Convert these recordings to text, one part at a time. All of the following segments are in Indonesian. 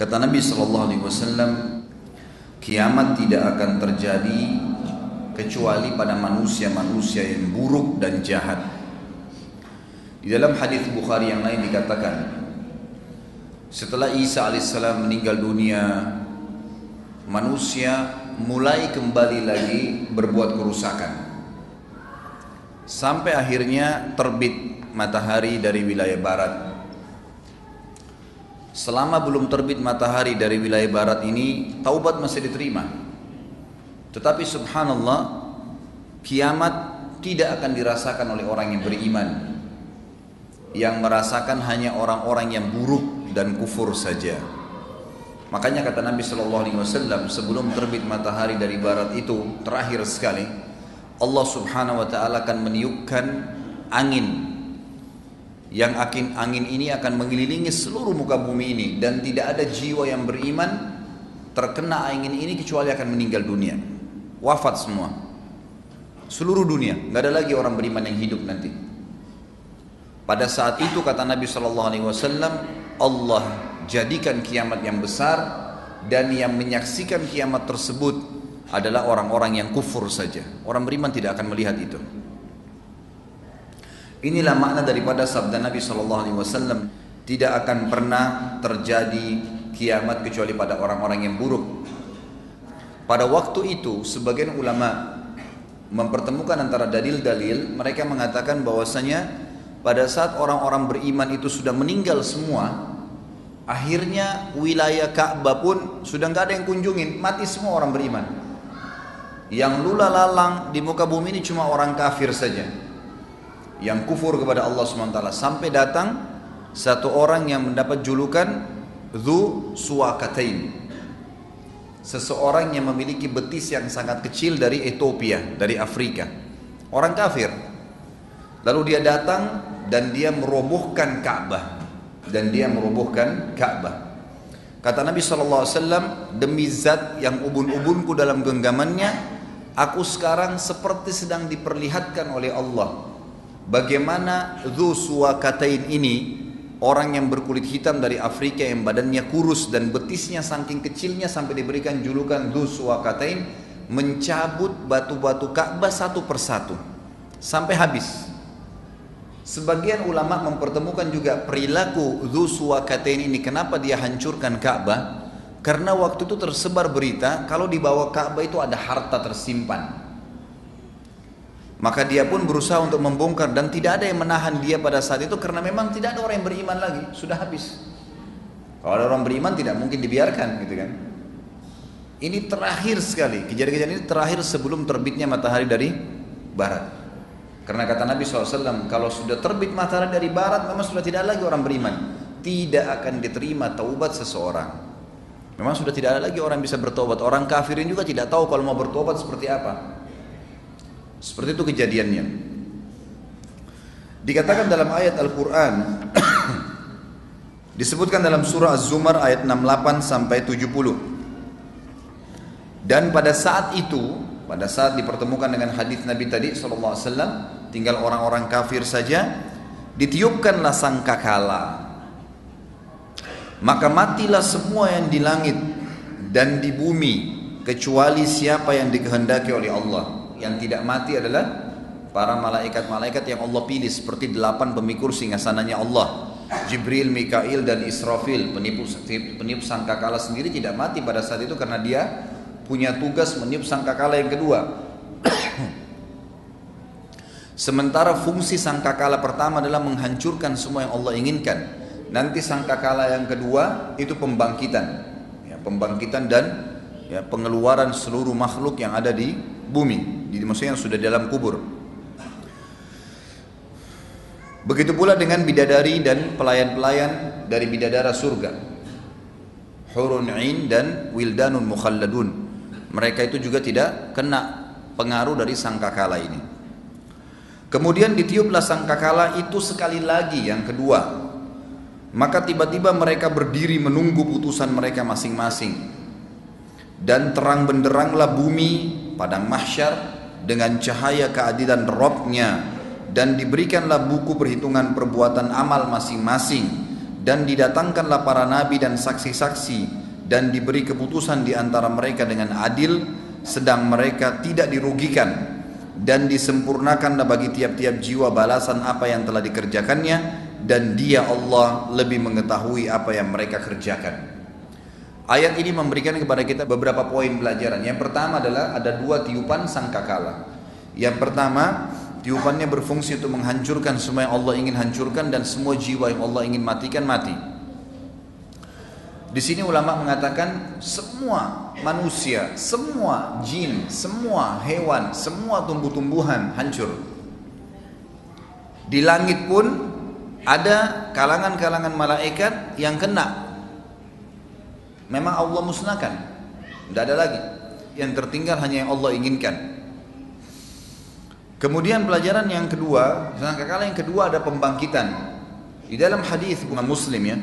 Kata Nabi Shallallahu Alaihi Wasallam, kiamat tidak akan terjadi kecuali pada manusia-manusia yang buruk dan jahat. Di dalam hadis Bukhari yang lain dikatakan, setelah Isa alaihissalam meninggal dunia, manusia mulai kembali lagi berbuat kerusakan. Sampai akhirnya terbit matahari dari wilayah barat. Selama belum terbit matahari dari wilayah barat ini, taubat masih diterima. Tetapi subhanallah, kiamat tidak akan dirasakan oleh orang yang beriman. Yang merasakan hanya orang-orang yang buruk dan kufur saja. Makanya kata Nabi Shallallahu Alaihi Wasallam sebelum terbit matahari dari barat itu terakhir sekali Allah Subhanahu Wa Taala akan meniupkan angin yang akin angin ini akan mengelilingi seluruh muka bumi ini. Dan tidak ada jiwa yang beriman terkena angin ini kecuali akan meninggal dunia. Wafat semua. Seluruh dunia. Nggak ada lagi orang beriman yang hidup nanti. Pada saat itu kata Nabi Shallallahu Alaihi Wasallam Allah jadikan kiamat yang besar dan yang menyaksikan kiamat tersebut adalah orang-orang yang kufur saja. Orang beriman tidak akan melihat itu. Inilah makna daripada sabda Nabi Shallallahu Alaihi Wasallam tidak akan pernah terjadi kiamat kecuali pada orang-orang yang buruk. Pada waktu itu sebagian ulama mempertemukan antara dalil-dalil mereka mengatakan bahwasanya pada saat orang-orang beriman itu sudah meninggal semua Akhirnya wilayah Ka'bah pun sudah nggak ada yang kunjungin, mati semua orang beriman. Yang lula lalang di muka bumi ini cuma orang kafir saja. Yang kufur kepada Allah SWT sampai datang satu orang yang mendapat julukan Dhu Suwakatain. Seseorang yang memiliki betis yang sangat kecil dari Ethiopia, dari Afrika. Orang kafir. Lalu dia datang dan dia merobohkan Ka'bah dan dia merobohkan Ka'bah. Kata Nabi SAW, demi zat yang ubun-ubunku dalam genggamannya, aku sekarang seperti sedang diperlihatkan oleh Allah. Bagaimana Dhu Suwakatain ini, orang yang berkulit hitam dari Afrika yang badannya kurus dan betisnya saking kecilnya sampai diberikan julukan Dhu Suwakatain, mencabut batu-batu Ka'bah satu persatu. Sampai habis. Sebagian ulama mempertemukan juga perilaku Dzuswakatain ini kenapa dia hancurkan Ka'bah? Karena waktu itu tersebar berita kalau di bawah Ka'bah itu ada harta tersimpan. Maka dia pun berusaha untuk membongkar dan tidak ada yang menahan dia pada saat itu karena memang tidak ada orang yang beriman lagi, sudah habis. Kalau ada orang beriman tidak mungkin dibiarkan gitu kan. Ini terakhir sekali, kejadian-kejadian ini terakhir sebelum terbitnya matahari dari barat. Karena kata Nabi SAW, kalau sudah terbit matahari dari barat, memang sudah tidak lagi orang beriman. Tidak akan diterima taubat seseorang. Memang sudah tidak ada lagi orang bisa bertobat. Orang kafirin juga tidak tahu kalau mau bertobat seperti apa. Seperti itu kejadiannya. Dikatakan dalam ayat Al-Quran, disebutkan dalam surah Az-Zumar ayat 68 sampai 70. Dan pada saat itu, pada saat dipertemukan dengan hadis Nabi tadi sallallahu alaihi tinggal orang-orang kafir saja, ditiupkanlah sangkakala. Maka matilah semua yang di langit dan di bumi kecuali siapa yang dikehendaki oleh Allah. Yang tidak mati adalah para malaikat-malaikat yang Allah pilih seperti delapan pemikul singgasananya Allah. Jibril, Mikail dan Israfil penipu penipu sangkakala sendiri tidak mati pada saat itu karena dia punya tugas meniup sangkakala yang kedua. Sementara fungsi sangkakala pertama adalah menghancurkan semua yang Allah inginkan. Nanti sangkakala yang kedua itu pembangkitan, ya, pembangkitan dan ya, pengeluaran seluruh makhluk yang ada di bumi, jadi maksudnya yang sudah dalam kubur. Begitu pula dengan bidadari dan pelayan-pelayan dari bidadara surga. Hurun ain dan wildanun mukhalladun mereka itu juga tidak kena pengaruh dari sangkakala ini. Kemudian ditiuplah sangkakala itu sekali lagi yang kedua. Maka tiba-tiba mereka berdiri menunggu putusan mereka masing-masing. Dan terang benderanglah bumi padang mahsyar dengan cahaya keadilan Robnya dan diberikanlah buku perhitungan perbuatan amal masing-masing dan didatangkanlah para nabi dan saksi-saksi dan diberi keputusan di antara mereka dengan adil sedang mereka tidak dirugikan dan disempurnakanlah bagi tiap-tiap jiwa balasan apa yang telah dikerjakannya dan dia Allah lebih mengetahui apa yang mereka kerjakan. Ayat ini memberikan kepada kita beberapa poin pelajaran. Yang pertama adalah ada dua tiupan sangkakala. Yang pertama, tiupannya berfungsi untuk menghancurkan semua yang Allah ingin hancurkan dan semua jiwa yang Allah ingin matikan mati. Di sini ulama mengatakan semua manusia, semua jin, semua hewan, semua tumbuh-tumbuhan hancur. Di langit pun ada kalangan-kalangan malaikat yang kena. Memang Allah musnahkan. Tidak ada lagi. Yang tertinggal hanya yang Allah inginkan. Kemudian pelajaran yang kedua, kala yang kedua ada pembangkitan. Di dalam hadis bukan Muslim ya,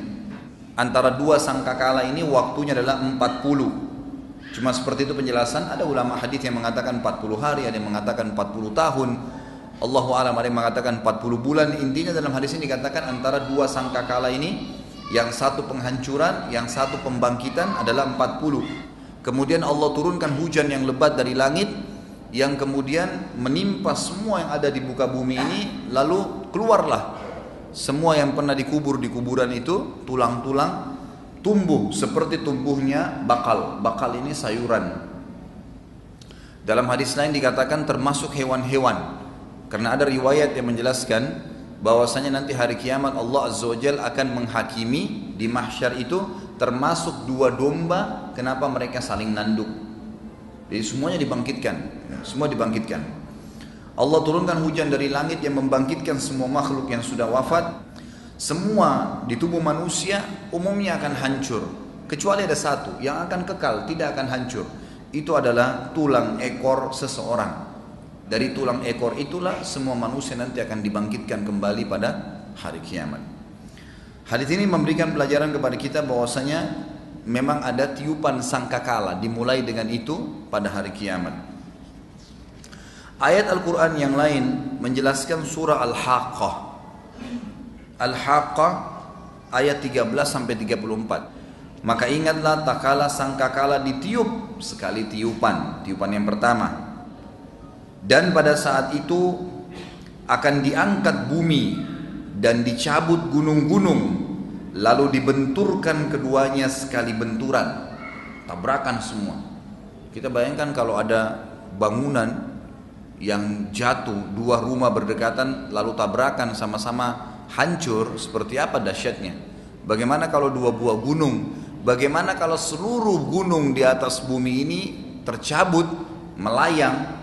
antara dua sangkakala ini waktunya adalah 40 cuma seperti itu penjelasan ada ulama hadis yang mengatakan 40 hari ada yang mengatakan 40 tahun Allahu alam ada yang mengatakan 40 bulan intinya dalam hadis ini dikatakan antara dua sangkakala ini yang satu penghancuran yang satu pembangkitan adalah 40 kemudian Allah turunkan hujan yang lebat dari langit yang kemudian menimpa semua yang ada di muka bumi ini lalu keluarlah semua yang pernah dikubur di kuburan itu tulang-tulang tumbuh seperti tumbuhnya bakal. Bakal ini sayuran. Dalam hadis lain dikatakan termasuk hewan-hewan. Karena ada riwayat yang menjelaskan bahwasanya nanti hari kiamat Allah Azza wa akan menghakimi di mahsyar itu termasuk dua domba kenapa mereka saling nanduk. Jadi semuanya dibangkitkan, semua dibangkitkan. Allah turunkan hujan dari langit yang membangkitkan semua makhluk yang sudah wafat. Semua di tubuh manusia umumnya akan hancur. Kecuali ada satu yang akan kekal, tidak akan hancur. Itu adalah tulang ekor seseorang. Dari tulang ekor itulah semua manusia nanti akan dibangkitkan kembali pada hari kiamat. Hadis ini memberikan pelajaran kepada kita bahwasanya memang ada tiupan sangkakala dimulai dengan itu pada hari kiamat. Ayat Al-Quran yang lain menjelaskan surah Al-Haqqah. Al-Haqqah ayat 13 sampai 34. Maka ingatlah tak kala sangkakala ditiup sekali tiupan, tiupan yang pertama. Dan pada saat itu akan diangkat bumi dan dicabut gunung-gunung lalu dibenturkan keduanya sekali benturan. Tabrakan semua. Kita bayangkan kalau ada bangunan yang jatuh dua rumah berdekatan lalu tabrakan sama-sama hancur seperti apa dahsyatnya? Bagaimana kalau dua buah gunung? Bagaimana kalau seluruh gunung di atas bumi ini tercabut melayang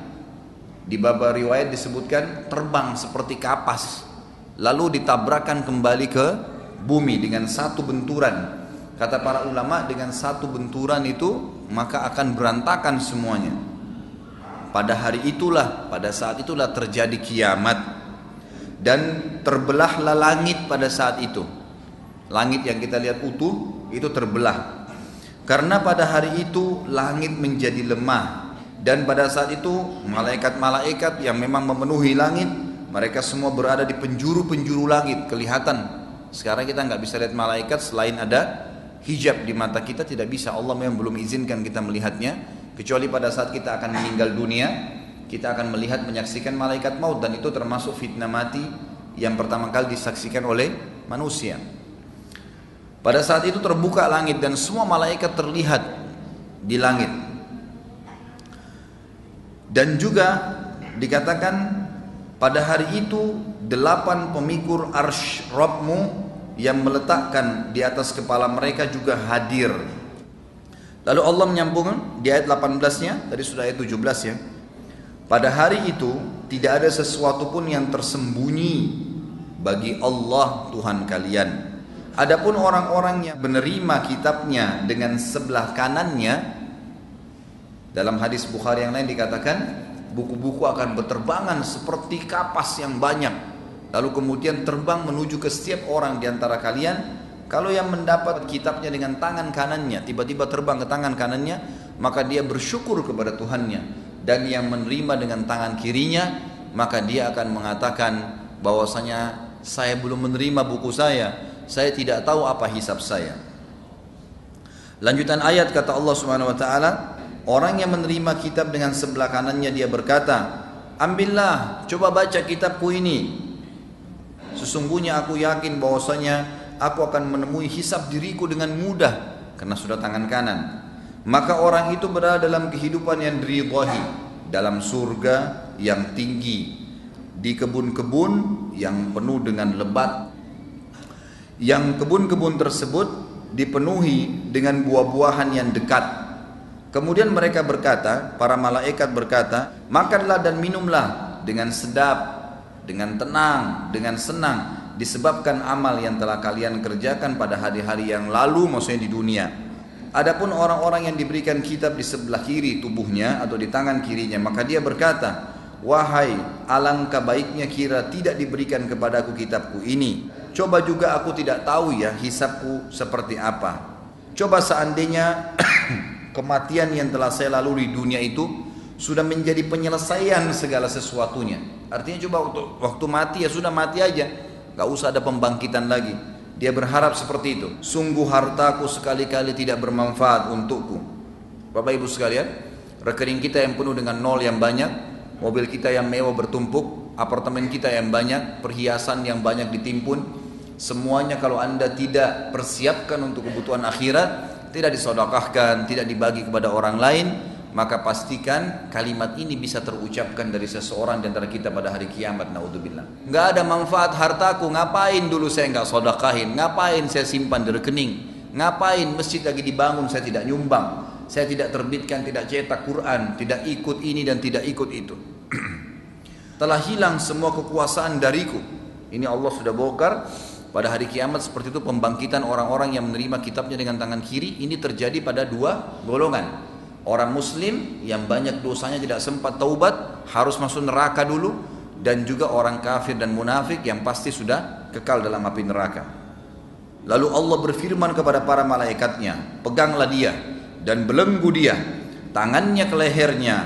di bab riwayat disebutkan terbang seperti kapas lalu ditabrakan kembali ke bumi dengan satu benturan kata para ulama dengan satu benturan itu maka akan berantakan semuanya pada hari itulah, pada saat itulah terjadi kiamat dan terbelahlah langit pada saat itu. Langit yang kita lihat utuh itu terbelah. Karena pada hari itu langit menjadi lemah dan pada saat itu malaikat-malaikat yang memang memenuhi langit mereka semua berada di penjuru-penjuru langit kelihatan. Sekarang kita nggak bisa lihat malaikat selain ada hijab di mata kita tidak bisa. Allah memang belum izinkan kita melihatnya kecuali pada saat kita akan meninggal dunia kita akan melihat menyaksikan malaikat maut dan itu termasuk fitnah mati yang pertama kali disaksikan oleh manusia. Pada saat itu terbuka langit dan semua malaikat terlihat di langit dan juga dikatakan pada hari itu delapan pemikul arsh Rabbmu yang meletakkan di atas kepala mereka juga hadir Lalu Allah menyambung di ayat 18-nya, tadi sudah ayat 17 ya. Pada hari itu tidak ada sesuatu pun yang tersembunyi bagi Allah Tuhan kalian. Adapun orang-orang yang menerima kitabnya dengan sebelah kanannya dalam hadis Bukhari yang lain dikatakan buku-buku akan berterbangan seperti kapas yang banyak lalu kemudian terbang menuju ke setiap orang di antara kalian kalau yang mendapat kitabnya dengan tangan kanannya, tiba-tiba terbang ke tangan kanannya, maka dia bersyukur kepada Tuhannya. Dan yang menerima dengan tangan kirinya, maka dia akan mengatakan bahwasanya saya belum menerima buku saya. saya tidak tahu apa hisab saya. Lanjutan ayat kata Allah Subhanahu wa taala, orang yang menerima kitab dengan sebelah kanannya dia berkata, "Ambillah, coba baca kitabku ini." Sesungguhnya aku yakin bahwasanya aku akan menemui hisab diriku dengan mudah karena sudah tangan kanan. Maka orang itu berada dalam kehidupan yang diridhai, dalam surga yang tinggi, di kebun-kebun yang penuh dengan lebat. Yang kebun-kebun tersebut dipenuhi dengan buah-buahan yang dekat. Kemudian mereka berkata, para malaikat berkata, makanlah dan minumlah dengan sedap, dengan tenang, dengan senang, disebabkan amal yang telah kalian kerjakan pada hari-hari yang lalu, maksudnya di dunia. Adapun orang-orang yang diberikan kitab di sebelah kiri tubuhnya atau di tangan kirinya, maka dia berkata, Wahai alangkah baiknya kira tidak diberikan kepadaku kitabku ini Coba juga aku tidak tahu ya hisapku seperti apa Coba seandainya kematian yang telah saya lalui dunia itu Sudah menjadi penyelesaian segala sesuatunya. Artinya coba waktu, waktu mati ya sudah mati aja. Gak usah ada pembangkitan lagi. Dia berharap seperti itu. Sungguh hartaku sekali-kali tidak bermanfaat untukku. Bapak ibu sekalian Rekening kita yang penuh dengan nol yang banyak mobil kita yang mewah bertumpuk, apartemen kita yang banyak, perhiasan yang banyak ditimpun, semuanya kalau anda tidak persiapkan untuk kebutuhan akhirat, tidak disodokahkan, tidak dibagi kepada orang lain, maka pastikan kalimat ini bisa terucapkan dari seseorang di antara kita pada hari kiamat naudzubillah. Nggak ada manfaat hartaku ngapain dulu saya nggak sodakahin ngapain saya simpan di rekening? Ngapain masjid lagi dibangun saya tidak nyumbang? Saya tidak terbitkan tidak cetak Quran tidak ikut ini dan tidak ikut itu. Telah hilang semua kekuasaan dariku. Ini Allah sudah bongkar pada hari kiamat seperti itu pembangkitan orang-orang yang menerima kitabnya dengan tangan kiri ini terjadi pada dua golongan. Orang muslim yang banyak dosanya tidak sempat taubat harus masuk neraka dulu dan juga orang kafir dan munafik yang pasti sudah kekal dalam api neraka. Lalu Allah berfirman kepada para malaikatnya, peganglah dia dan belenggu dia, tangannya ke lehernya,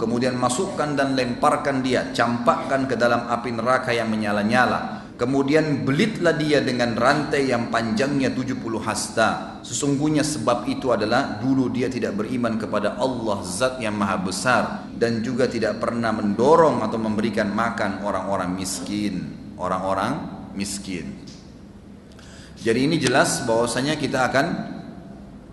kemudian masukkan dan lemparkan dia, campakkan ke dalam api neraka yang menyala-nyala. Kemudian belitlah dia dengan rantai yang panjangnya 70 hasta. Sesungguhnya sebab itu adalah dulu dia tidak beriman kepada Allah zat yang maha besar. Dan juga tidak pernah mendorong atau memberikan makan orang-orang miskin. Orang-orang miskin. Jadi ini jelas bahwasanya kita akan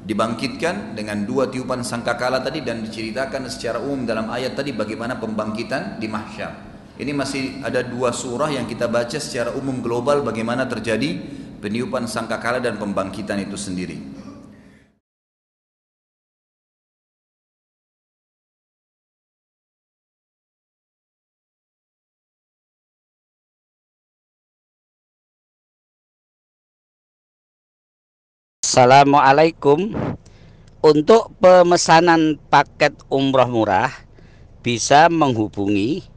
dibangkitkan dengan dua tiupan sangkakala tadi dan diceritakan secara umum dalam ayat tadi bagaimana pembangkitan di mahsyar. Ini masih ada dua surah yang kita baca secara umum global bagaimana terjadi peniupan sangkakala dan pembangkitan itu sendiri. Assalamualaikum Untuk pemesanan paket umroh murah Bisa menghubungi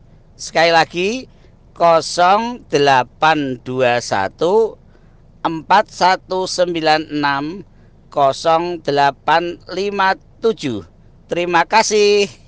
Sekali lagi 0821 4196 0857 Terima kasih